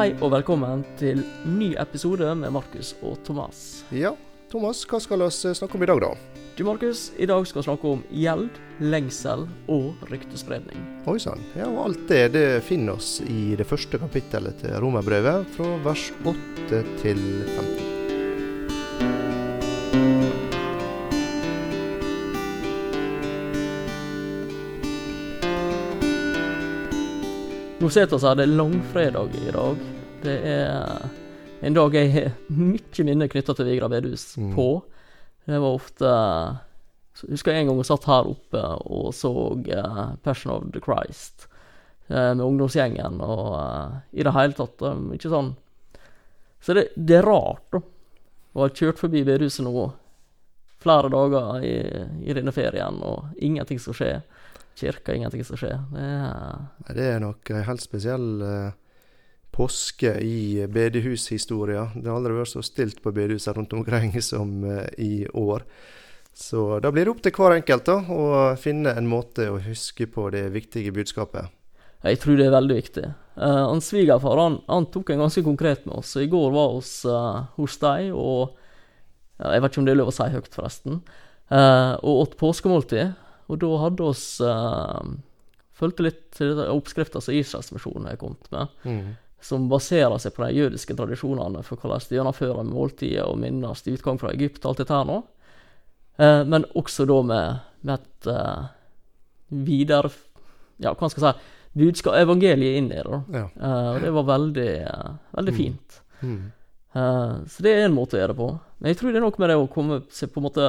Hei og velkommen til ny episode med Markus og Thomas. Ja, Thomas, hva skal vi snakke om i dag, da? Du, Markus, i dag skal vi snakke om gjeld, lengsel og ryktespredning. Oi sann. Ja, og alt det det finner oss i det første kapittelet til Romerbrevet, fra vers 8 til 15. Nå sitter vi her, det er langfredag i dag. Det er en dag jeg har mye minner knytta til Vigra Vedhus Mm. på. Det var ofte Jeg Husker en gang jeg satt her oppe og så uh, Passion of the Christ uh, med ungdomsgjengen og uh, i det hele tatt eh, Ikke sånn Så det, det er rart, da, å ha kjørt forbi bedehuset nå flere dager i, i denne ferien, og ingenting skal skje. Kirka, ingenting skal skje. Det er Det er nok ei helt spesiell eh, påske i bedehushistoria. Det har aldri vært så stilt på bedehusene rundt omkring som eh, i år. Så da blir det opp til hver enkelt da, å finne en måte å huske på det viktige budskapet. Jeg tror det er veldig viktig. Uh, han Svigerfar han, han tok en ganske konkret med oss. I går var hos, uh, hos deg, og uh, Jeg vet ikke om det er lov å si høyt, forresten. uh, og åt påskemåltid. Og da hadde oss uh, Fulgte litt til oppskrifta som Israelsmisjonen har kommet med, Mm. som baserer seg på de jødiske tradisjonene for hvordan de gjennomfører måltidet og minnes utgang fra Egypt og alt dette her nå. Uh, men også da med, med et uh, videre Ja, hva skal jeg si budskap, evangeliet inn i det. Ja. Uh, og det var veldig, eh, veldig Mm. fint. Mm. Eh, så det er en måte å gjøre det på. Men jeg tror det er noe med det å komme seg på en måte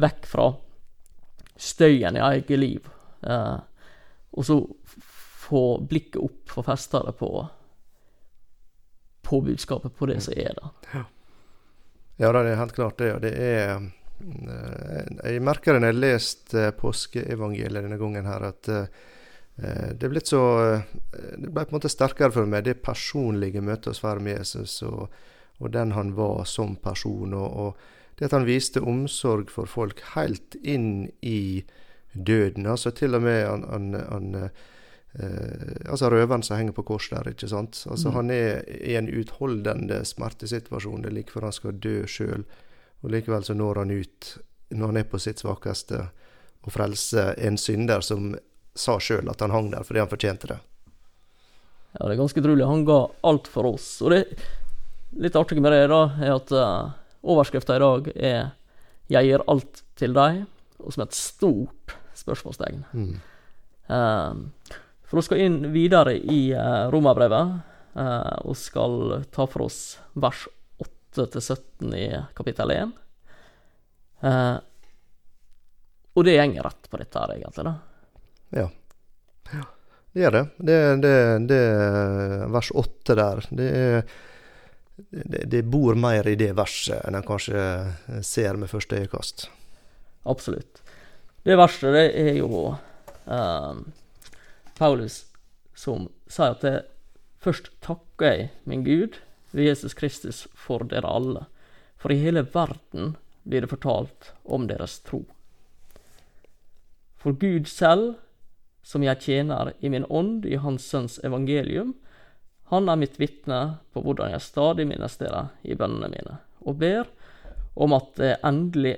vekk fra støyen i eget liv. eh, og så få blikket opp, få feste det på på budskapet, på det som er der. Ja, ja, det er helt klart det. Og det er eh, Jeg merker det når jeg har lest eh, påskeevangeliet denne gangen her, at eh, det er blitt så Det ble på en måte sterkere for meg, det personlige møtet hos Far med Jesus, og, og den han var som person. Og, og det at han viste omsorg for folk helt inn i døden. Altså til og med han, han, han eh, altså røveren som henger på kors der, ikke sant. Altså Mm. Han er i en utholdende smertesituasjon. Det er like før han skal dø sjøl. Og likevel så når han ut, når han er på sitt svakeste, og frelser en synder som sa sjøl at han hang der fordi han fortjente det. Ja, det er ganske utrolig. Han ga alt for oss. Og det litt artige med det da, er at uh, overskrifta i dag er 'Jeg gir alt til deg', og som et stort spørsmålstegn. Mm. Uh, for vi skal inn videre i uh, Romerbrevet, uh, og skal ta for oss vers 8-17 i kapittel 1. Uh, og det gjenger rett på dette her, egentlig. da. Ja. Det gjør det. Det, det, det vers 8 der, det er det, det bor mer i det verset enn en kanskje ser med første øyekast. Absolutt. Det verste, det er jo eh, Paulus som sier at det, først takker jeg min Gud ved Jesus Kristus for dere alle. For i hele verden blir det fortalt om deres tro. For Gud selv, som jeg tjener i min ånd i Hans Sønns evangelium, han er mitt vitne på hvordan jeg stadig minnes dere i bønnene mine, og ber om at det endelig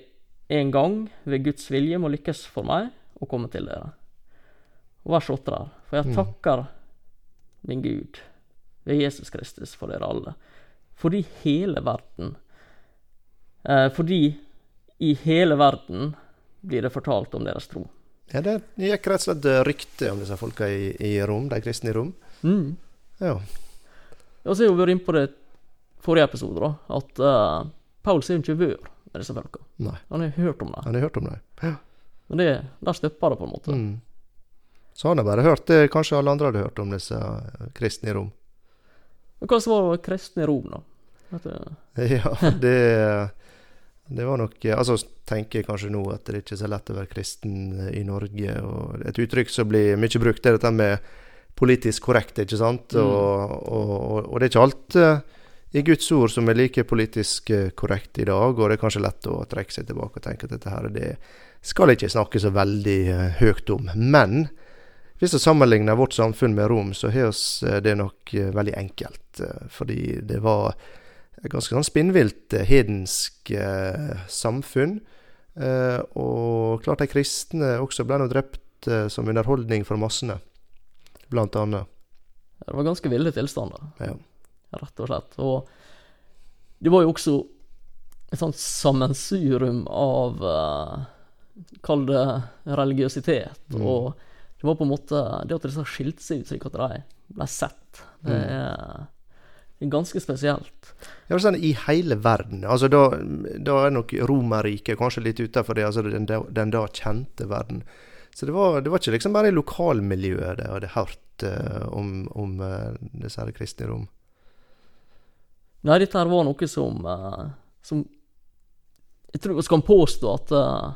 en gang ved Guds vilje må lykkes for meg å komme til dere. Og vers 8 der. For jeg Mm. takker min Gud ved Jesus Kristus for dere alle. Fordi hele verden eh, Fordi i hele verden blir det fortalt om deres tro. Ja, det gikk rett og slett rykte om disse folka i, i Rom, de kristne i Rom. Mm. Ja. Og så har vi vært inne på det forrige episode, da, at uh, Paul har jo ikke vært med disse folka. Nei, Han har hørt om det. han har hørt om det. Men det, der stopper det, på en måte. Mm. Så han har bare hørt det kanskje alle andre hadde hørt om disse eh, kristne i Rom. Men hva var kristne i Rom, da? Du? Ja, det, det var nok Altså tenker jeg kanskje nå at det ikke er så lett å være kristen i Norge. Og et uttrykk som blir mye brukt, er dette med politisk korrekt, ikke sant? Mm. Og, og, og, det er ikke alt eh, i Guds ord som er like politisk eh, korrekt i dag, og det er kanskje lett å trekke seg tilbake og tenke at dette her det skal ikke snakke så veldig eh, høyt om. Men hvis vi sammenligner vårt samfunn med Rom, så har vi det nok veldig enkelt. Fordi det var et ganske sånn spinnvilt hedensk samfunn. Og klart de kristne også ble nå drept som underholdning for massene, blant annet. Det var ganske ville tilstander, Ja. rett og slett. Og det var jo også et sånt sammensurium av uh, Kall det religiøsitet. Mm. Og det var på en måte Det at disse skilte seg ut slik at de ble sett, det Mm. er, ganske spesielt. Ja, sånn I hele verden. altså Da, da er nok Romerriket kanskje litt utenfor det, altså den, den da kjente verden. Så det var, det var ikke liksom bare i lokalmiljøet det hadde hørt uh, om, om uh, disse her kristne Rom. Nei, dette her var noe som, uh, som Jeg tror vi kan påstå at eh,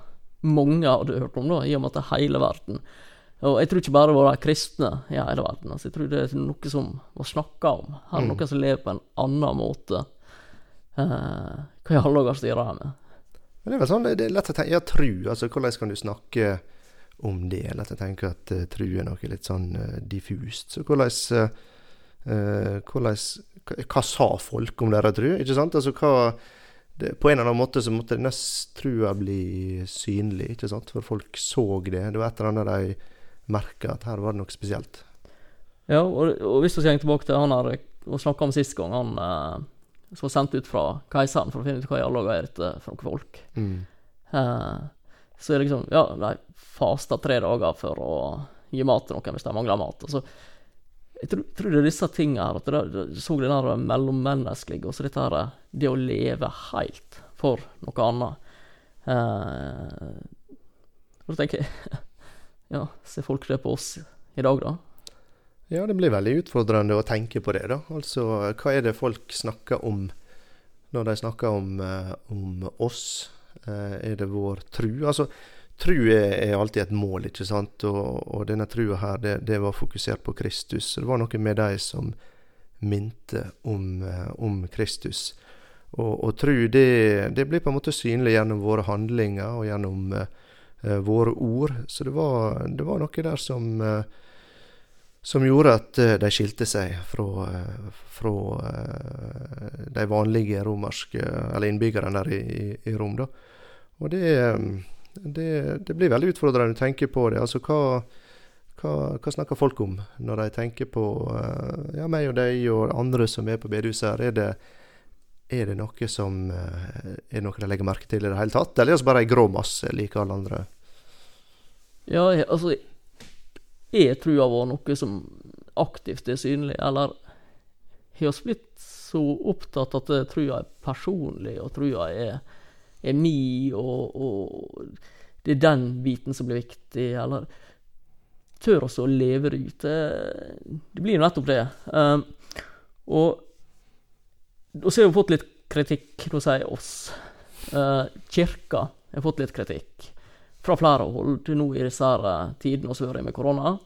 mange hadde hørt om, da, i og med at det er hele verden. Og jeg tror ikke bare det var de kristne i hele verden. altså Jeg tror det er noe som var snakka om. Her er Mm. noen som lever på en annen måte. Hva i alle dager styrer de med? Men det er vel sånn, det er lett å tenke Ja, tru. altså Hvordan kan du snakke om det? Eller at jeg tenker at uh, tru er noe litt sånn uh, diffust. Så hvordan eh, eh, hvordan hva, sa folk om deres tru? Ikke sant? Altså hva det, På en eller annen måte så måtte nest trua bli synlig, ikke sant? For folk så det. Det var et eller annet de merka at her var det noe spesielt. Ja, og, og hvis vi går tilbake til han her og snakka om sist gang, han eh, som var sendt ut fra keiseren for å finne ut hva i alle dager er dette for noen folk. Mm. Eh, så er det liksom Ja, de fasta tre dager for å gi mat til noen hvis de mangler mat. Altså, jeg tror, tror det er disse tingene her, at det, så det der mellommenneskelige, og så dette her det å leve helt for noe annet. Eh, da tenker jeg Ja, ser folk det på oss i dag, da? Ja, det blir veldig utfordrende å tenke på det, da. Altså, hva er det folk snakker om når de snakker om, eh, om oss? Eh, er det vår tru? Altså, tru er, alltid et mål, ikke sant? Og, og denne trua her, det, det var fokusert på Kristus. Så det var noe med de som minte om, eh, om Kristus. Og, og tru, det, det blir på en måte synlig gjennom våre handlinger og gjennom eh, våre ord. Så det var, det var noe der som uh, som gjorde at uh, de skilte seg fra, fra de vanlige romerske, eller innbyggerne der i, i, i Rom. Da. Og det, eh, det, det blir veldig utfordrende å tenke på det. Altså hva, hva, hva snakker folk om når de tenker på eh, ja, meg og deg og andre som er på bedehuset her? Er det, er det noe som eh, Er det noe de legger merke til i det hele tatt, eller er det bare ei grå masse like alle andre? Ja, altså Er trua vår noe som aktivt er synlig, eller har vi blitt så opptatt at trua er personlig, og trua er, er mi, og, og det er den biten som blir viktig, eller tør også å leve det ut? Det, det blir jo nettopp det. Um, og og så har vi fått litt kritikk, nå sier jeg oss. Uh, kirka har fått litt kritikk fra flere hold nå i disse eh, tidene vi har med korona.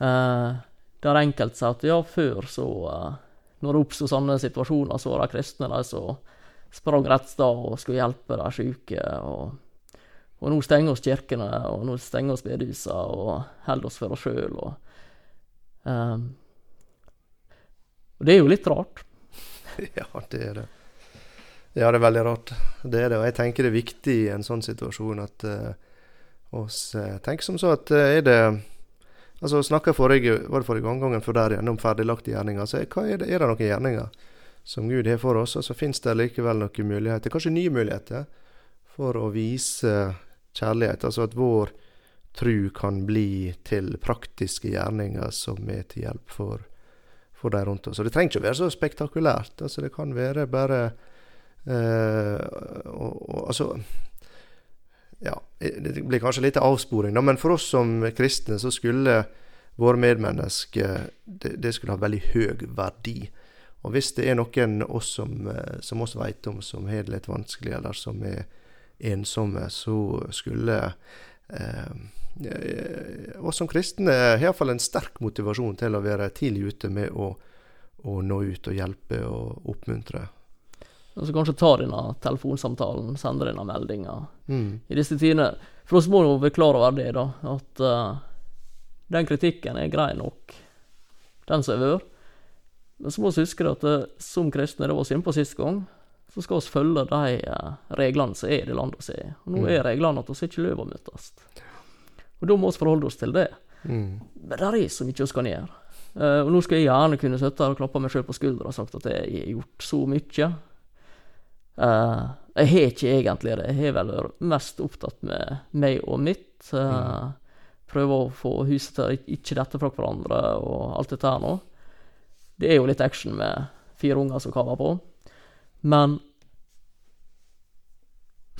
Uh, der enkelte sier at ja, før så uh, Når det oppsto sånne situasjoner, så var det kristne de som sprang rett sted og skulle hjelpe de syke. Og, og nå stenger oss kirkene, og nå stenger oss bedehusene og holder oss for oss sjøl. Og, um, og det er jo litt rart. Ja, det er det. Ja, det er veldig rart. Det er det. Og jeg tenker det er viktig i en sånn situasjon at uh, oss uh, tenker som så at uh, er det Altså snakka forrige, var det forrige gang, gangen før der igjen om ferdiglagte gjerninger. Så hva er det, er det noen gjerninger som Gud har for oss? Og så finnes det likevel noen muligheter, kanskje nye muligheter, for å vise kjærlighet. Altså at vår tru kan bli til praktiske gjerninger som er til hjelp for for de rundt oss. Og det trenger ikke å være så spektakulært. Altså, det kan være bare eh, og, og, Altså Ja, det blir kanskje litt avsporing, da, men for oss som kristne så skulle våre medmennesker det, det skulle ha veldig høy verdi. Og hvis det er noen oss som, som oss vet om som har det litt vanskelig, eller som er ensomme, så skulle eh, oss som kristne har iallfall en sterk motivasjon til å være tidlig ute med å, å nå ut og hjelpe og oppmuntre. Og så kanskje ta denne telefonsamtalen, sende denne meldinga Mm. i disse tidene. For oss må vi være klar over det, da. At uh, den kritikken er grei nok, den som har vært. Men så må vi huske at eh, som kristne, det var vi inne på sist gang, så skal vi følge de eh, reglene som er i det landet vi er. i. Og nå Mm. er reglene at vi ikke løper å møtes. Og da må vi forholde oss til det. Mm. Men det er så mye vi kan gjøre. Uh, og nå skal jeg gjerne kunne sitte her og klappe meg sjøl på skuldra og sagt at jeg har gjort så mye. Uh, jeg har ikke egentlig det. Jeg har vel vært mest opptatt med meg og mitt. Uh, Prøve å få huset til ikke dette fra hverandre og alt dette her nå. Det er jo litt action med fire unger som kaver på. Men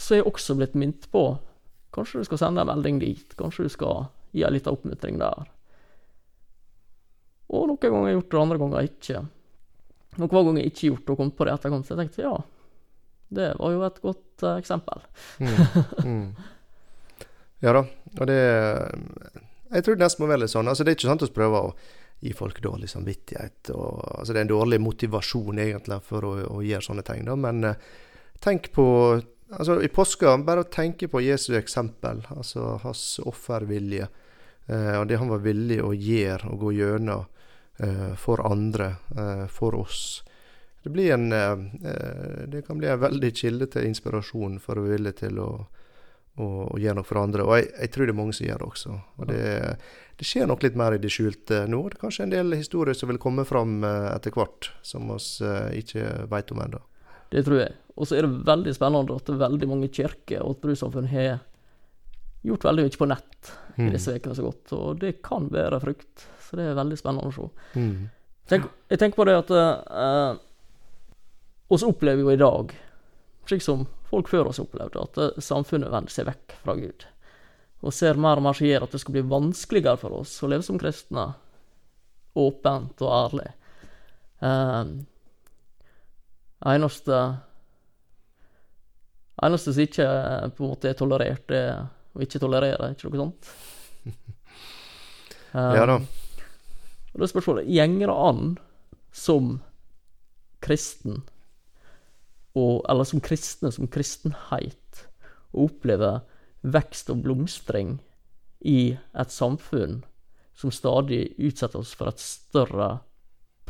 så er jeg også blitt minnet på Kanskje du skal sende en melding dit. Kanskje du skal gi en liten oppmuntring der. Og noen ganger har jeg gjort det, andre ganger ikke. Noen ganger jeg ikke gjort det og kommet på det etterkant. Så jeg tenkte ja, det var jo et godt uh, eksempel. Mm. Mm. Ja da, og det Jeg tror det nesten må være litt sånn. Altså, det er ikke sant å prøve å gi folk dårlig samvittighet. Og, altså, det er en dårlig motivasjon egentlig for å, å gjøre sånne ting. Da. Men eh, tenk på altså, I påska, bare å tenke på Jesu eksempel, altså hans offervilje. Eh, og det han var villig å gjøre og gå gjennom eh, for andre, for oss. Det, en, det kan bli en veldig kilde til inspirasjon for å være villig til å, å, og gjøre noe for andre. Og jeg, jeg tror det er mange som gjør det også. Og det, det skjer nok litt mer i det skjulte nå. Det er kanskje en del historier som vil komme fram eh, etter hvert, som vi eh, ikke vet om ennå. Det tror jeg. Og så er det veldig spennende at veldig mange kirker og trossamfunn har gjort veldig mye på nett i Mm. disse ukene så godt, og det kan være frukt. Så det er veldig spennende å se. Mm. Tenk, jeg tenker på det at eh, oss opplever jo i dag, slik som folk før oss opplevde, at eh, samfunnet vender seg vekk fra Gud. Og ser mer og mer som gjør at det skal bli vanskeligere for oss å leve som kristne, åpent og ærlig. Uh, eneste eneste som ikke eh, på en måte er tolerert, det er å ikke tolerere, ikke noe sånt? Ja da. Og da er spørsmålet Gjenger det an som kristen, og, eller som kristne, som kristenheit, å oppleve vekst og blomstring i et samfunn som stadig utsetter oss for et større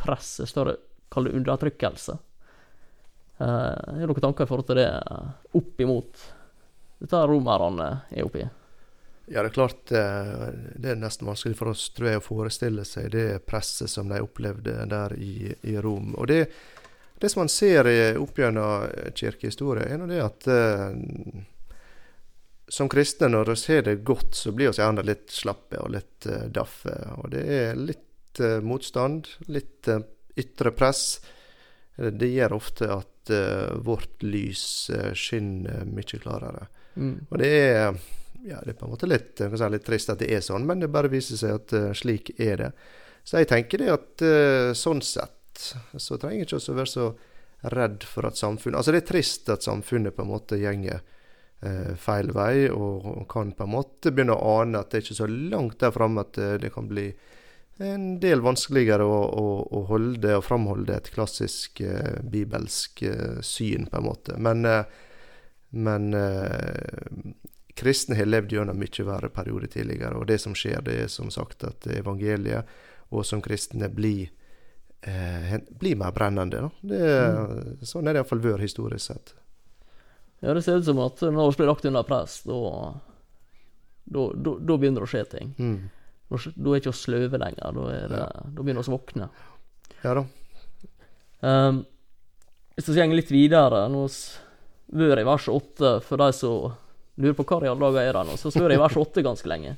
press, en større kall det undertrykkelse? Har du noen tanker i forhold til det, eh, opp imot dette romerne er oppi? Ja, det er klart eh, det er nesten vanskelig for oss tror jeg, å forestille seg det presset som de opplevde der i, i Rom. Og det, det som man ser opp gjennom kirkehistorie, er nå det at eh, som kristne, når vi ser det godt, så blir vi gjerne litt slappe og litt eh, daffe. Og det er litt eh, motstand, litt eh, ytre press. Eh, Det gjør ofte at eh, vårt lys eh, skinner mye klarere. Mm. Og det er, ja, det er på en måte litt, si litt trist at det er sånn, men det bare viser seg at eh, slik er det. Så jeg tenker det at eh, sånn sett så trenger ikke vi å være så redd for at samfunnet Altså det er trist at samfunnet på en måte gjenger eh, feil vei, og kan på en måte begynne å ane at det er ikke så langt der framme at eh, det kan bli en del vanskeligere å, å, å holde og framholde et klassisk eh, bibelsk eh, syn, på en måte. Men, eh, men eh, kristne har levd gjennom mye verre perioder tidligere, og det som skjer, det er som sagt at evangeliet og som kristne blir, eh, blir mer brennende. Da. Det, Sånn er det iallfall vært historisk sett. Ja, det ser ut som at når vi blir lagt under press, da begynner det å skje ting. Mm. Da er ikke vi sløve lenger, da, da begynner vi å våkne. Ja da. Um, hvis vi går litt videre Nå s- vært i vers 8, for de som lurer på hva i alle dager er det nå, så står vært i vers 8 ganske lenge.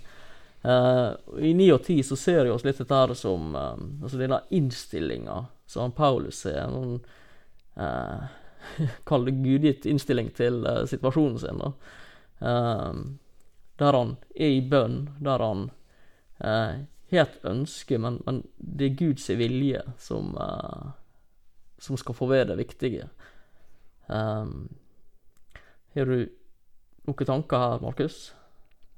Uh, I 9 og 10 så ser vi oss litt dette her som uh, altså denne innstillinga som Paulus har. Noen uh, Kall det gudgitt innstilling til uh, situasjonen sin. Um, der han er i bønn, der han uh, har et ønske, men, men det er Guds vilje som uh, som skal få være det viktige. Har du noen tanker her, Markus?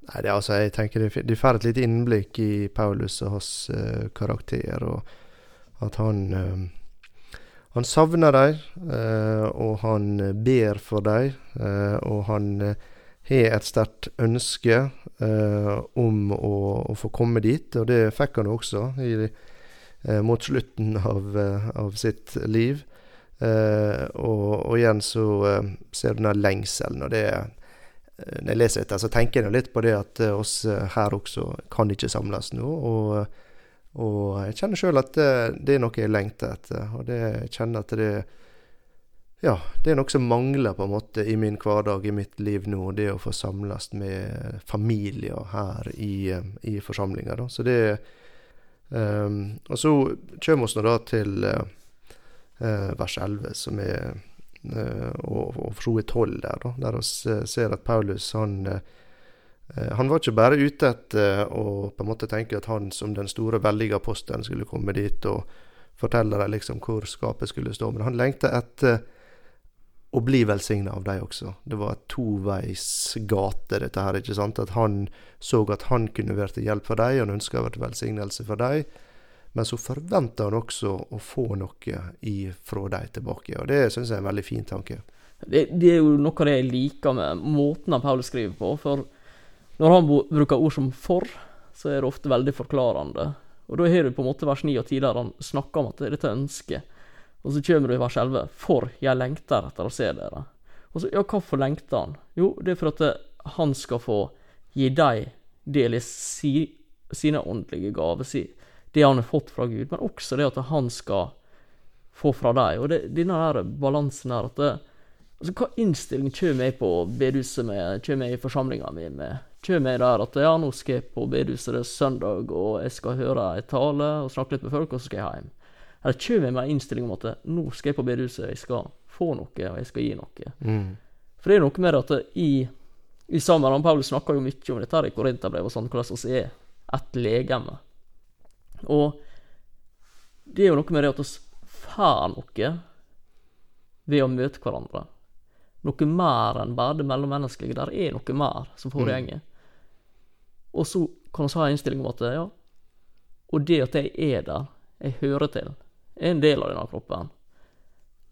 Nei, det er altså, jeg tenker det, det får et lite innblikk i Paulus og hans uh, karakter, og at han uh, Han savner dem, uh, og han ber for dem, eh, og han eh, har et sterkt ønske eh, om å, å, få komme dit, og det fikk han også i, eh, mot slutten av, eh, av sitt liv. Eh, og, og, igjen så eh, ser du den lengselen, og det Når jeg leser dette, så tenker jeg litt på det at oss her også kan ikke samles nå. og og jeg kjenner sjøl at det, det, er noe jeg lengter etter. Og det, jeg kjenner at det ja, det er noe som mangler på en måte i min hverdag, i mitt liv nå. Det å få samles med familier her i, i forsamlinga. Så det um, Og så kommer vi nå da til uh, vers 11, som er og, og for så vidt 12 der, da, der vi ser at Paulus han Eh, han var ikke bare ute etter å på en måte tenke at han som den store, veldige apostelen skulle komme dit og fortelle dem liksom hvor skapet skulle stå, men han lengta etter å bli velsigna av dem også. Det var et toveis gate, dette her. ikke sant? At han så at han kunne være til hjelp for dem, han ønska å være til velsignelse for dem. Men så forventer han også å få noe fra dem tilbake. Og det syns jeg er en veldig fin tanke. Det, det, er jo noe av det jeg liker med måten Paulus skriver på. For når han bruker ord som 'for', så er det ofte veldig forklarende. Og da har du på en måte vers 9 og 10 der han snakker om at det er dette ønsket. Og så kommer du i vers 11 'for jeg lengter etter å se dere'. Og så, ja, hvorfor lengter han? Jo, det er for at det, han skal få gi deg del i si, sine åndelige gaver, det han har fått fra Gud, men også det at han skal få fra deg. Og det, denne der balansen her at det, altså, Hva innstilling kommer jeg på bedehuset med, kommer jeg i forsamlinga mi med? kommer jeg der at ja, nå skal jeg på bedehuset, det er søndag, og jeg skal høre ei tale og snakke litt med folk, og så skal jeg hjem. Eller kommer jeg med en innstilling om at nå skal jeg på bedehuset, jeg skal få noe, og jeg skal gi noe. Mm. For det er noe med at i, i sammen, Paulus snakker jo mye om dette her i Korinterbrevet, sånn, hvordan vi er ett legeme. Og det er jo noe med det at vi får noe ved å møte hverandre. Noe mer enn bare det mellommenneskelige. Der er noe mer som foregår. Mm. Og så kan vi ha en innstilling om at ja, og det at jeg er der, jeg hører til, er en del av denne kroppen.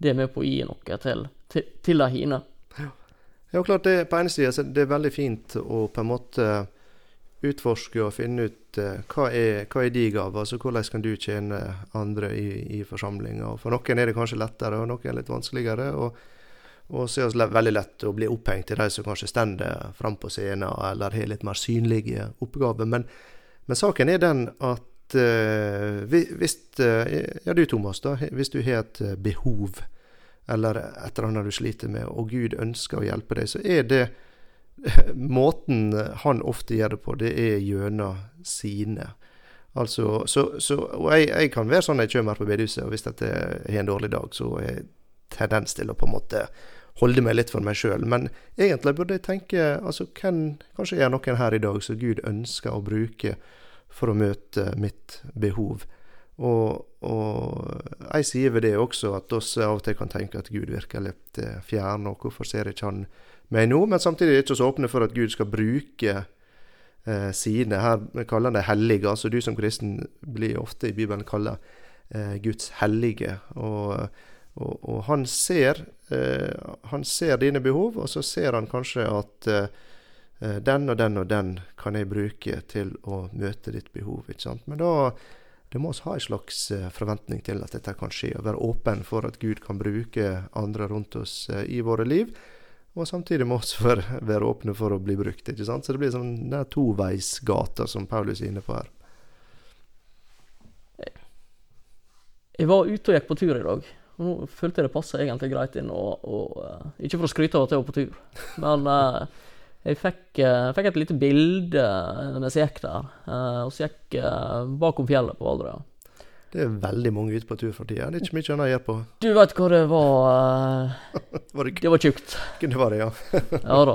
Det er med på å gi noe til, til, til de hine. Ja. ja, klart det på ene sida det er veldig fint å på en måte utforske og finne ut uh, hva, er, hva er de gaver, altså hvordan kan du tjene andre i, i forsamlinga. For noen er det kanskje lettere, og noen er litt vanskeligere. og og så er det veldig lett å bli opphengt i de som kanskje står fram på scenen eller har litt mer synlige oppgaver. Men, men saken er den at uh, hvis uh, Ja, du Thomas, da. Hvis du har et behov eller et eller annet du sliter med, og Gud ønsker å hjelpe deg, så er det Måten han ofte gjør det på, det er gjennom sine. Altså, så, så, og jeg, jeg, kan være sånn jeg kommer på bedehuset, og hvis jeg har en dårlig dag, så har jeg tendens til å på en måte holde meg litt for meg sjøl. Men egentlig burde jeg tenke altså, hvem, Kanskje er noen her i dag som Gud ønsker å bruke for å møte mitt behov. Og, og jeg sier ved det også at oss av og til kan tenke at Gud virker litt eh, fjern, og hvorfor ser ikke han meg nå? Men samtidig er det ikke så åpne for at Gud skal bruke eh, sine. Her kaller han det hellige. Altså du som kristen blir ofte i Bibelen kalt eh, Guds hellige. og og, og han, ser, eh, han ser dine behov, og så ser han kanskje at eh, den og den og den kan jeg bruke til å møte ditt behov. ikke sant? Men da det må vi ha en slags eh, forventning til at dette kan skje, og være åpen for at Gud kan bruke andre rundt oss eh, i våre liv. Og samtidig må vi være, være, åpne for å bli brukt. ikke sant? Så det blir sånn den toveisgata som Paulus er inne på her. Jeg var ute og gikk på tur i dag. Og nå følte jeg det passa egentlig greit inn. Og, og uh, ikke for å skryte av at jeg var på tur, men uh, jeg fikk, jeg fikk, et lite bilde mens jeg gikk der. og så gikk bakom fjellet på Valdrea. Det er veldig mange ute på tur for tida. Det er ikke mye annet å gjøre på. Du veit hva det var? var det, det, var tjukt. Det var det, ja. ja da.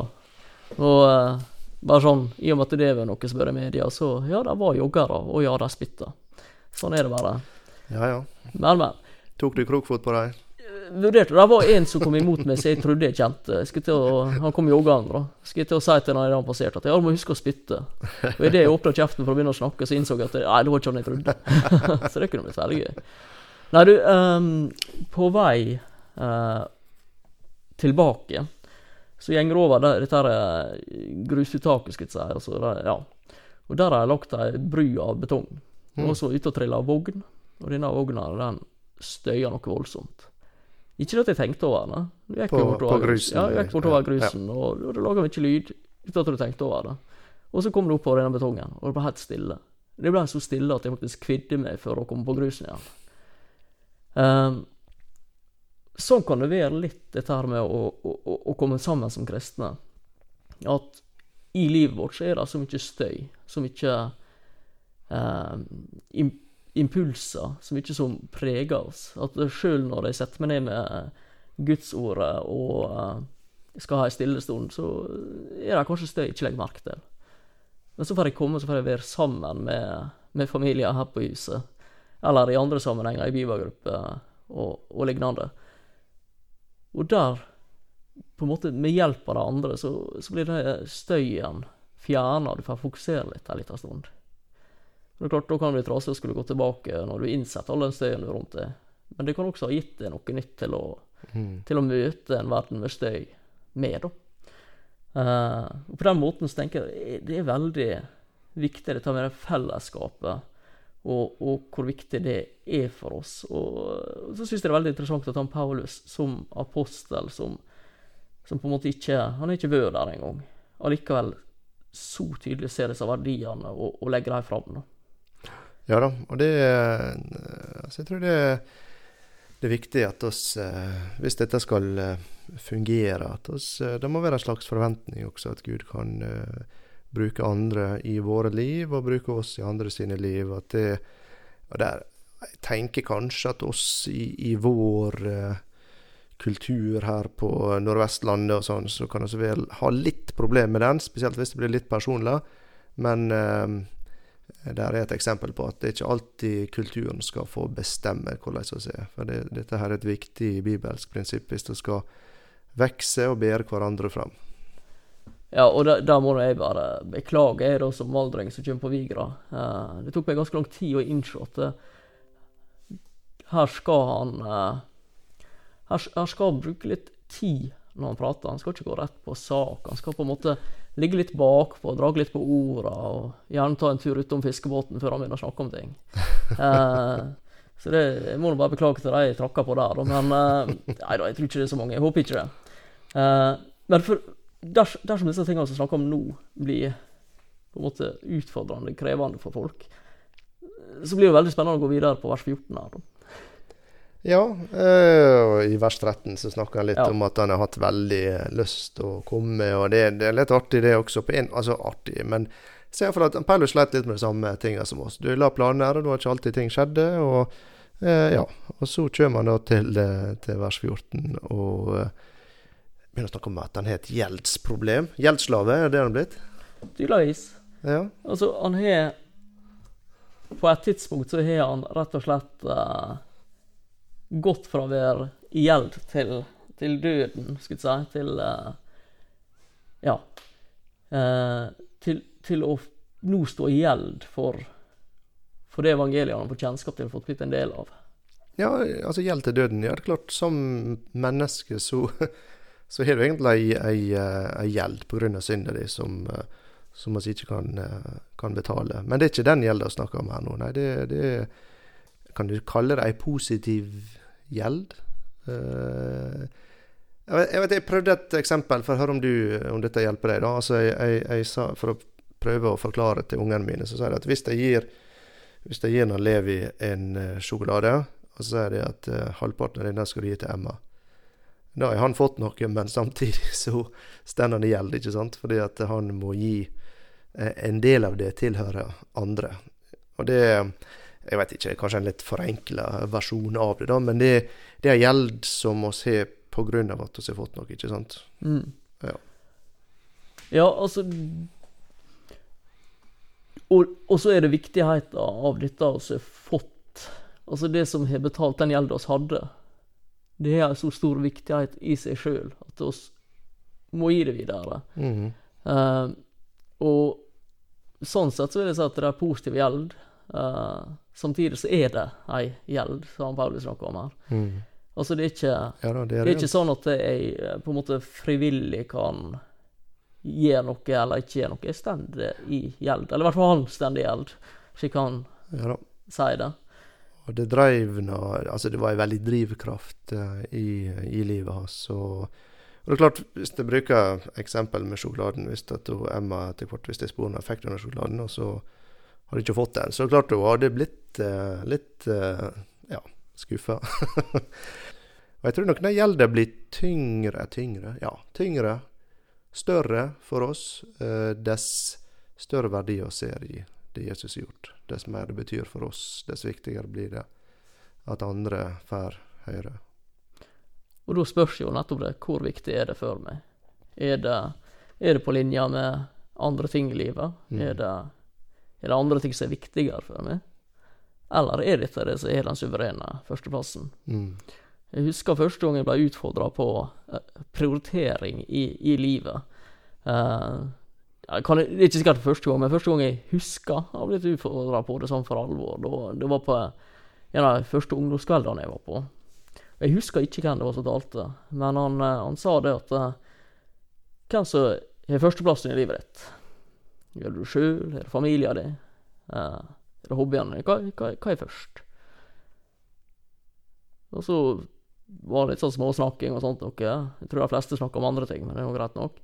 Og bare sånn, i og med at det er noe som er i media, så ja, det var joggere, og ja, de spytta. Sånn er det bare. Ja, ja. Men, men. Tok du krokfot på dem? Vurderte. Det var en som kom imot meg som jeg trodde jeg kjente. Jeg å, han kom joggende. Skulle jeg til å si til han han passerte at jeg må huske å spytte. Og Idet jeg åpna kjeften for å begynne å snakke, så innså jeg at nei, det var ikke han jeg trodde. så det kunne blitt veldig gøy. Nei, du, um, på vei uh, tilbake så går over der, dette her eh, grusuttaket, skal jeg si. Altså, der, ja. Og der har jeg lagt ei bru av betong. Mm. Og så ute og trilla vogn. Og denne vogna den støyer noe voldsomt. Ikke at jeg tenkte over det. Du gikk På- bortover på grusen, Ja, jeg gikk bortover ja, grusen, og, og det laga ikke lyd uten at du tenkte over det. Og så kom du opp på denne betongen, og det ble helt stille. Det ble så stille at jeg faktisk kvidde meg for å komme på grusen igjen. Um, sånn kan det være litt, dette her med å, å, å, komme sammen som kristne. At i livet vårt så er det så mye støy, så mye im impulser, så mye som preger oss. At sjøl når jeg setter meg ned med Gudsordet og eh, skal ha ei stille stund, så er det kanskje støy jeg ikke legger merke til. Men så får jeg komme så får jeg være sammen med, med familien her på huset, eller i andre sammenhenger, i bibelgrupper og, og lignende. Og der, på en måte med hjelp av det andre, så, så blir det støyen fjerna, du får fokusere litt en liten stund. Men det er klart, Da kan det bli trasig å skulle gå tilbake når du innsetter all den støyen rundt deg. Men det kan også ha gitt deg noe nytt til å, Mm. til å møte en verden med støy med. da. Uh, og På den måten så tenker jeg det er veldig viktig dette med det fellesskapet, og, og hvor viktig det er for oss. Og så syns jeg det er veldig interessant at han Paulus som apostel, som, som på en måte ikke Han er ikke vært der engang. Allikevel så tydelig ser disse verdiene og, og legger dem fram. Da. Ja da, og det altså Jeg tror det, det er viktig at oss, eh, hvis dette skal eh, fungere, at oss, det må være en slags forventning også at Gud kan bruke andre i våre liv, og bruke oss i andre sine liv. At det, og der, jeg tenker kanskje at oss i, i vår kultur her på Nordvestlandet og sånn, så kan vi ha litt problemer med den, spesielt hvis det blir litt personlig. Men eh, der er et eksempel på at det ikke alltid kulturen skal få bestemme hvordan vi er. For det, dette her er et viktig bibelsk prinsipp hvis det skal vokse og bære hverandre fram. Ja, og da må jeg bare beklage, jeg da som valdring som kommer på Vigra. Uh, det tok meg ganske lang tid å innse at uh, her skal han uh, her, her skal han bruke litt tid når han prater. Han skal ikke gå rett på sak. Han skal på en måte ligge litt bakpå, dra litt på orda, og gjerne ta en tur utom fiskebåten før han begynner å snakke om ting. Eh, så det, jeg må nå bare beklage til de jeg tråkka på der. Men eh, nei da, jeg tror ikke det er så mange. Jeg håper ikke det. Eh, men for, ders, dersom disse tingene som vi snakker om nå, blir på en måte utfordrende, krevende for folk, så blir det veldig spennende å gå videre på vers 14 her. da. Ja, og i vers 13 så snakker han litt Ja. om at han har hatt veldig lyst til å komme, og det, det er litt artig det også. på en, Altså artig, men se for at Paulus sleit litt med de samme tingene som oss. Du la planer, og du har ikke alltid ting skjedde. og eh, ja, og så kommer han da til, eh, til vers 14 og eh, begynner å snakke om at han har et gjeldsproblem. Gjeldsslave, er det han blitt? Tydeligvis. Ja. Altså, han har På et tidspunkt så har han rett og slett eh, gått fra å være i gjeld til, til døden, skulle jeg si, til uh, Ja. Uh, til, til å nå stå i gjeld for, for det evangeliet han har fått kjennskap til og fått blitt en del av. Ja, altså gjeld til døden. Ja, det er klart, som menneske så, så har du egentlig ei, ei, eh, gjeld pga. synda di som, som ikke kan, kan betale. Men det er ikke den gjelda vi snakker om her nå. Nei, det, det er Kan du kalle det ei positiv gjeld? Uh, jeg, vet, jeg prøvde et eksempel for å høre om, du, om dette hjelper deg. da. Altså, jeg, jeg, jeg sa, For å prøve å forklare til ungene mine, så sier jeg at hvis jeg gir hvis jeg gir Levi en eh, sjokolade, og så sier de at uh, halvparten av den skal du gi til Emma. Da har han fått noe, men samtidig så står han i gjeld, ikke sant? Fordi at han må gi uh, En del av det tilhører andre. Og det Jeg vet ikke, kanskje en litt forenkla versjon av det, da, men det, det er gjeld som oss har av at vi har fått noe, ikke sant? Mm. Ja. Ja, altså og, og så er det viktigheten av dette vi har fått. Altså det som har betalt den gjelda vi hadde. Det har en så stor viktighet i seg sjøl at vi må gi det videre. Mm -hmm. uh, og sånn sett så vil jeg si at det er positiv gjeld. Eh, samtidig så er det ei gjeld, som Paulus snakker om her. Mm. Altså, det er ikke, Ja da, det det er er ikke sånn at jeg eh, på en måte frivillig kan gjøre noe eller ikke gjøre noe. Jeg står i gjeld. Eller i hvert fall han står i gjeld, slik han Ja da. sier det. Og det dreiv Altså, det var en veldig drivkraft eh, i, i livet hans. Og, og det er klart, hvis jeg bruker eksempel med sjokoladen Hvis at Emma etter hvert hvis jeg spurte henne fikk denne sjokoladen, og så hadde ikke fått den, så det klart hun hadde blitt eh, litt eh, ja, skuffa. og jeg tror nok den gjelder blir tyngre, tyngre, ja, tyngre, større for oss, eh, dess større verdi vi ser i det Jesus har gjort. Dess mer det betyr for oss, dess viktigere blir det at andre får høre. Og da spørs jo nettopp det, hvor viktig er det for meg? Er det, er det på linje med andre ting i livet? Mm. Er, det, er det andre ting som er viktigere for meg? Eller er dette det som er den suverene førsteplassen? Mm. Jeg husker første gang jeg ble utfordra på eh, prioritering i, i livet. Uh, jeg kan, det er ikke sikkert første gang, men første gang jeg husker å ha blitt utfordra på det sånn for alvor, da, det var på en av de første ungdomskveldene jeg var på. Jeg husker ikke hvem det var som talte, men han, eh, han sa det at eh, Hvem som har førsteplassen i livet ditt? Det du sjøl? Er det familien din? Uh, er det hobbyene dine? Hva, hva, hva er først? Og så var det litt sånn småsnakking og sånt. Okay. Jeg tror de fleste snakker om andre ting, men det er jo greit nok.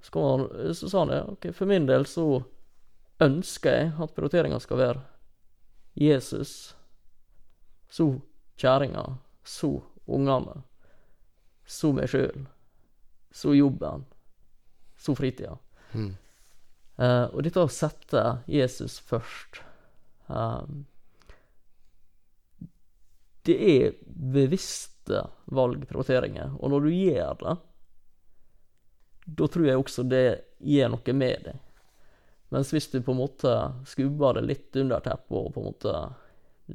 Så, han, så sa han det. ok, For min del så ønsker jeg at prioriteringa skal være Jesus, så kjerringa, så ungene, så meg sjøl, så jobben, så fritida. Mm. Eh, og dette å sette Jesus først um, Det er bevisste valg, prioriteringer. Og når du gjør det, da tror jeg også det gjør noe med deg. Mens hvis du på en måte skubber det litt under teppet og på en måte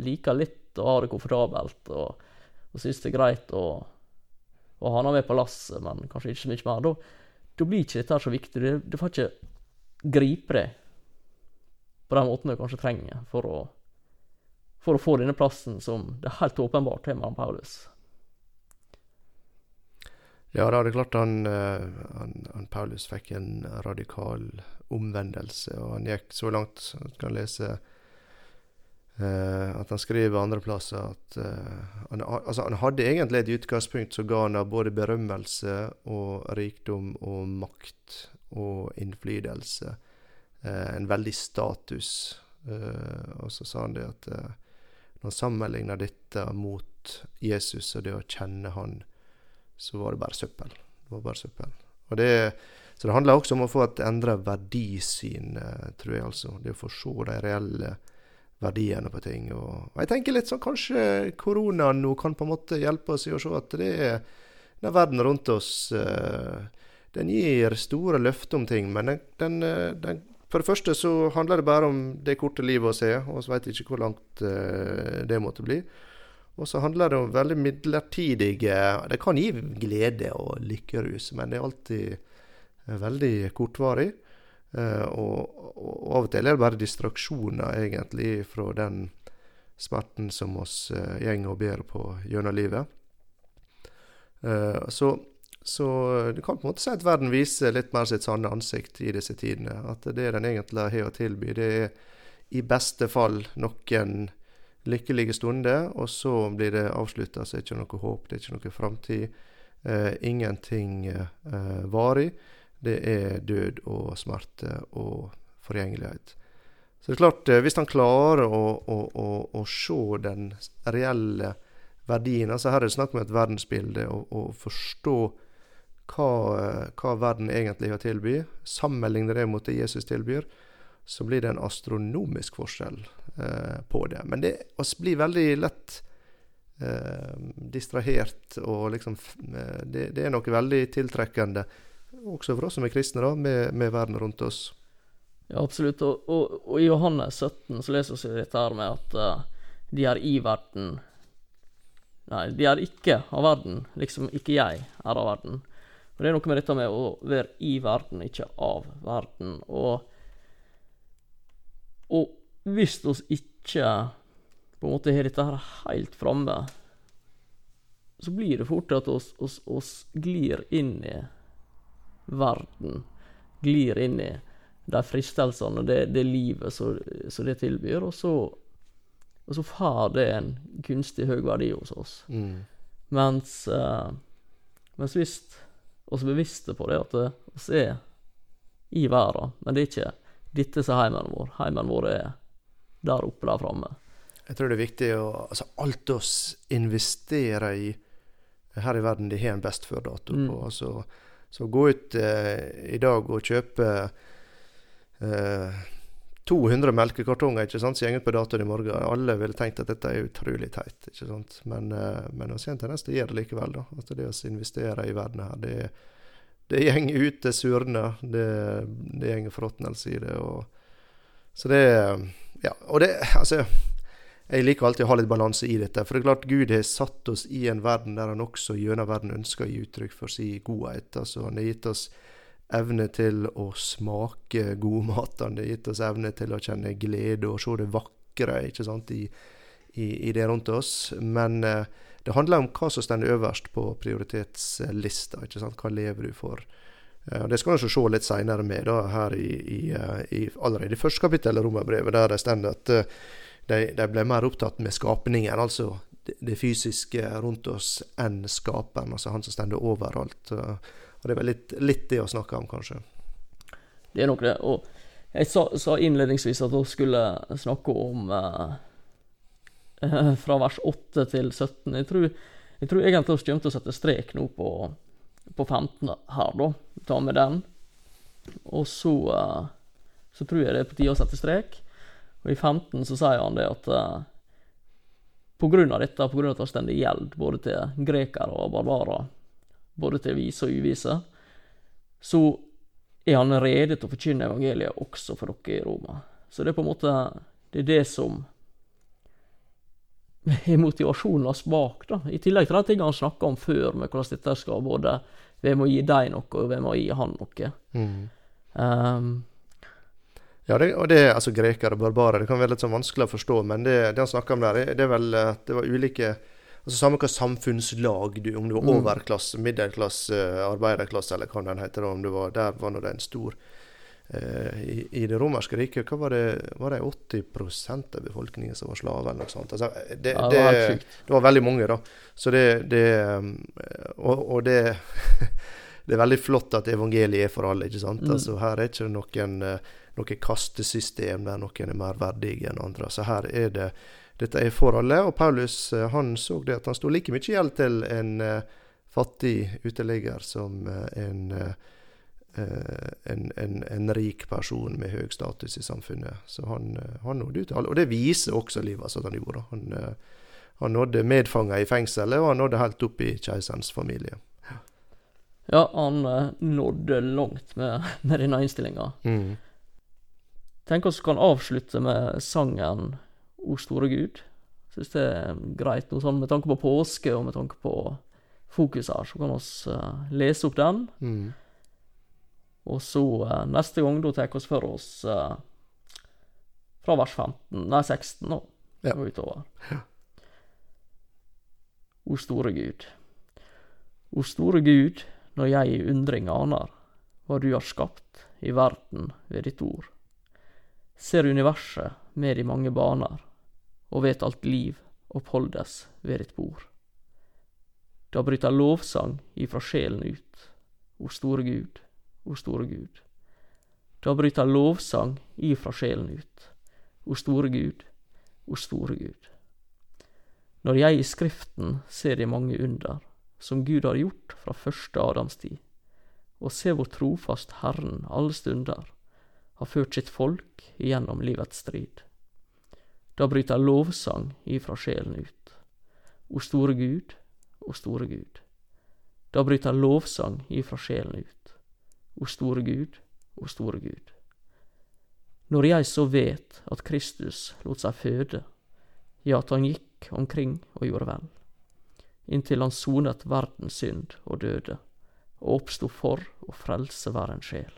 liker litt å ha det komfortabelt og, og syns det er greit å, ha noe med på lasset, men kanskje ikke så mye mer, da, da blir ikke dette så viktig. Det, det får ikke gripe det på den måten du kanskje trenger for å, for å få denne plassen som det er helt åpenbart har med Paulus. Ja, da er det klart han, eh, han, han Paulus fikk en radikal omvendelse, og han gikk så langt at kan lese Uh, at han skriver andre plasser at uh, han, altså, han hadde egentlig et utgangspunkt som ga han både berømmelse og rikdom og makt og innflytelse. Eh, en veldig status. Eh, og så sa han det at eh, når han sammenligna dette mot Jesus og det å kjenne han, så var det bare søppel. Det var bare søppel. Og det, så det handler også om å få et endra verdisyn, tror jeg altså. Det å få se de reelle verdiene på ting. Og jeg tenker litt sånn kanskje koronaen nå kan på en måte hjelpe oss i å se at det er den verden rundt oss eh, Den gir store løfter om ting, men den, den, eh, den For det første så handler det bare om det korte livet å se, og vi vet ikke hvor langt eh, det måtte bli. Og så handler det om veldig midlertidige Det kan gi glede og lykkerus, men det er alltid eh, veldig kortvarig. Og, og av og til er det bare distraksjoner, egentlig, fra den smerten som oss uh, gjeng og ber på gjennom livet. Så, så du kan på en måte si at verden viser litt mer sitt sanne ansikt i disse tidene. At det den egentlig har å tilby, det er i beste fall noen lykkelige stunder, og så blir det avslutta, så er det ikke noe håp, det er ikke noe framtid. Eh, ingenting eh, varig. Det er død og smerte og forgjengelighet. Så det er klart, eh, hvis han klarer å, å, å, å se den reelle verdien altså Her er det snakk om et verdensbilde, og, og forstå hva, eh, hva verden egentlig har tilby. Sammenligne det mot det Jesus tilbyr, så blir det en astronomisk forskjell eh, på det. Men det blir veldig lett eh, distrahert, og liksom eh, det, det, er noe veldig tiltrekkende, også for oss som er kristne, da, med, med verden rundt oss. Ja, absolutt. Og, og, og, i Johannes 17 så leser vi dette her med at uh, de er i verden Nei, de er ikke av verden, liksom ikke jeg er av verden. Og Det er noe med dette med å være i verden, ikke av verden. Og, og hvis vi ikke på en måte har dette her helt framme, så blir det fort at oss, oss, oss glir inn i verden. Glir inn i de fristelsene, det, det livet som det tilbyr. Og så, og så får det en kunstig høy verdi hos oss. Mm. Mens, uh, mens hvis vi så bevisste på det, at oss er i verden, men det er ikke dette som er heimen vår. Heimen vår er der oppe, der framme. Jeg tror det er viktig å altså Alt oss investerer i her i verden, de har en best før-dato mm. på. Altså, så gå ut eh, i dag og kjøpe eh, 200 melkekartonger ikke sant, som går på datoen i morgen. Alle ville tenkt at dette er utrolig teit. ikke sant? Men, eh, men vi har en tendens til å gjøre det likevel. da, at Det å investere i verden her, det, det går ut, det surner, det, det går forråtnelse i det. og så det Ja, og det Altså jeg liker alltid å ha litt balanse i dette. For det er klart Gud har satt oss i en verden der han også gjennom verden ønsker å gi uttrykk for sin godhet. Altså Han har gitt oss evne til å smake god mat. Han har gitt oss evne til å kjenne glede og se det vakre ikke sant, i, i, i det rundt oss. Men eh, det handler om hva som står øverst på prioritetslista. ikke sant, Hva lever du for? Eh, det skal vi se litt seinere med, da, her i, i, eh, i, allerede første kapittel av Romerbrevet, der det står at eh, de, de, ble mer opptatt med skapningen, altså det, fysiske rundt oss, enn skaperen, altså han som står overalt. Og det er vel litt, litt det å snakke om, kanskje. Det er nok det. Og jeg sa, sa innledningsvis at vi skulle snakke om eh, fra vers 8 til 17. Jeg tror, jeg tror egentlig vi kommer til å sette strek nå på, på 15 her, da. Ta med den. Og så, eh, så tror jeg det er på tide å sette strek. Og i 15 så sier han det at eh, på grunn av dette, på grunn av at det står gjeld både til grekere og barbarer, både til vise og uvise, så er han rede til å forkynne evangeliet også for dere i Roma. Så det er på en måte det er det som er motivasjonen hans bak. da. I tillegg til de tingene han snakka om før, med hvordan dette skal både Hvem må gi deg noe, og hvem må gi han noe. Mm. Um, ja, det, og det er altså grekere og barbarer. Det kan være litt sånn vanskelig å forstå, men det, det han snakker om der, det er vel at det var ulike altså Samme hva samfunnslag du Om du var mm. overklasse, middelklasse, arbeiderklasse, eller hva den heter. Om du var, der var det en stor uh, i, i, det romerske riket hva var det, var det 80% av befolkningen som var slaver, eller noe sånt. Altså, det, ja, det, var det, var veldig mange, da. Så det, det Og, og det det er veldig flott at evangeliet er for alle. ikke sant? Mm. Altså Her er ikke noen, eh, noe kastesystem der noen er mer verdige enn andre. Så her er det dette er forholdet. Og Paulus eh, han så det at han sto like mye gjeld til en uh, fattig uteligger som uh, en, en, en, en, rik person med høy status i samfunnet. Så han, han nådde ut til alle. Og det viser også livet at han gjorde. Han, han nådde medfanger i fengselet, og han nådde helt opp i keiserens familie. Ja, han nådde langt med, med denne innstillinga. Mm. Tenk oss kan avslutte med sangen O store Gud. Syns det er greit noe sånn med tanke på påske og med tanke på fokus her, så kan vi uh, lese opp den. Mm. Og så uh, neste gang, da tar vi oss for oss uh, fra vers 15, nei 16 nå, ja. og utover. Ja. O store Gud. O store Gud, når jeg i undring aner hva du har skapt i verden ved ditt ord. Ser universet med de mange baner og vet alt liv oppholdes ved ditt bord. Da bryter lovsang ifra sjelen ut, o store Gud, o store Gud. Da bryter lovsang ifra sjelen ut, o store Gud, o store Gud. Når jeg i Skriften ser de mange under, som Gud har gjort fra første Adams tid, og ser hvor trofast Herren alle stunder har ført sitt folk igjennom livets strid. Da bryter lovsang ifra sjelen ut. O store Gud, o store Gud. Da bryter lovsang ifra sjelen ut. O store Gud, o store Gud. Når jeg så vet at Kristus lot seg føde, ja, at han gikk omkring og gjorde vel, inntil han sonet verdens synd og døde, og oppsto for å frelse hver en sjel.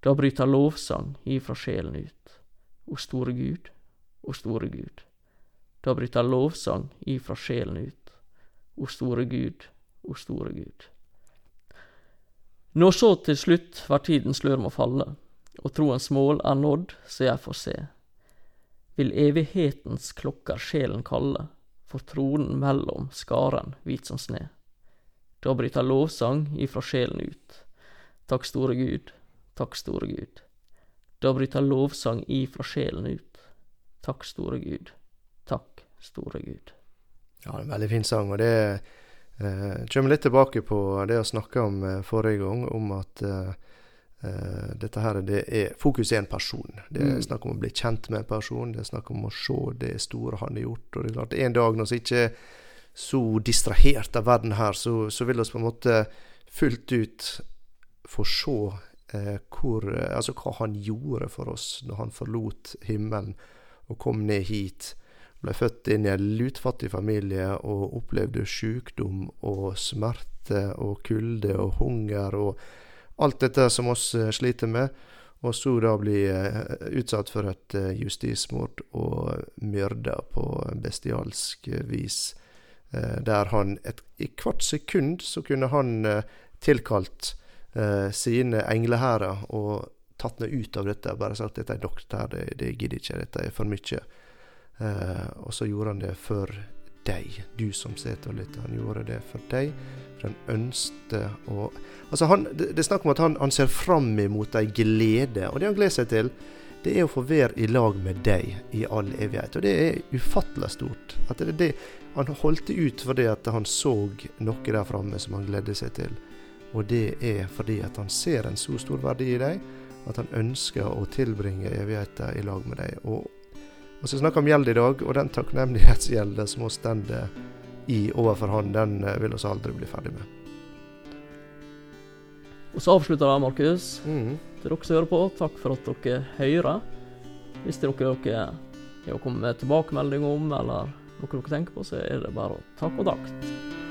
Da bryter lovsang ifra sjelen ut. O store Gud, o store Gud. Da bryter lovsang ifra sjelen ut, o store Gud, o store Gud. Når så til slutt hver tidens slør må falle, og troens mål er nådd, så jeg får se, vil evighetens klokker sjelen kalle, for tronen mellom skaren hvit som sne. Da bryter lovsang ifra sjelen ut. Takk, store Gud, takk, store Gud. Da bryter lovsang ifra sjelen ut. Takk, store Gud, takk, store Gud. Ja, det er en veldig fin sang, og det eh, kommer litt tilbake på det jeg snakka om eh, forrige gang, om at eh, eh, dette her, det er fokus er en person. Det er Mm. snakk om å bli kjent med en person, det er snakk om å se det store han har gjort. Og det er klart, en dag når vi ikke er så distrahert av verden her, så, så vil vi på en måte fullt ut få se eh, hvor, eh, altså hva han gjorde for oss når han forlot himmelen og kom ned hit ble født inn i en lutfattig familie og opplevde sykdom og smerte og kulde og hunger og alt dette som oss eh, sliter med, og så da bli eh, utsatt for et eh, justismord og myrda på bestialsk vis. Der han et, i hvert sekund så kunne han tilkalt sine englehærer og tatt meg ut av dette. og Bare sagt dette er nok, det, det gidder ikke, dette er for mye. Eh, og så gjorde han det for deg, du som sitter og lytter. Han gjorde det for deg, for han ønskte å Altså, han, det, det er snakk om at han, han ser fram imot ei glede, og det han gleder seg til, det er å få være i lag med deg i all evighet. Og det er ufattelig stort. At det er det Han holdt det ut fordi at han så noe der framme som han gledde seg til. Og det er fordi at han ser en så stor verdi i deg, at han ønsker å tilbringe evigheten i lag med deg. Og og så snakker vi om gjeld i dag, og den takknemlighetsgjelden som vi står i overfor Han, den eh, vil vi aldri bli ferdig med. Og så avslutter jeg, Markus. Mm. Til dere som hører på, takk for at dere hører. Hvis det er noe dere har kommet med tilbakemelding om, eller noe dere tenker på, så er det bare å takke og takt.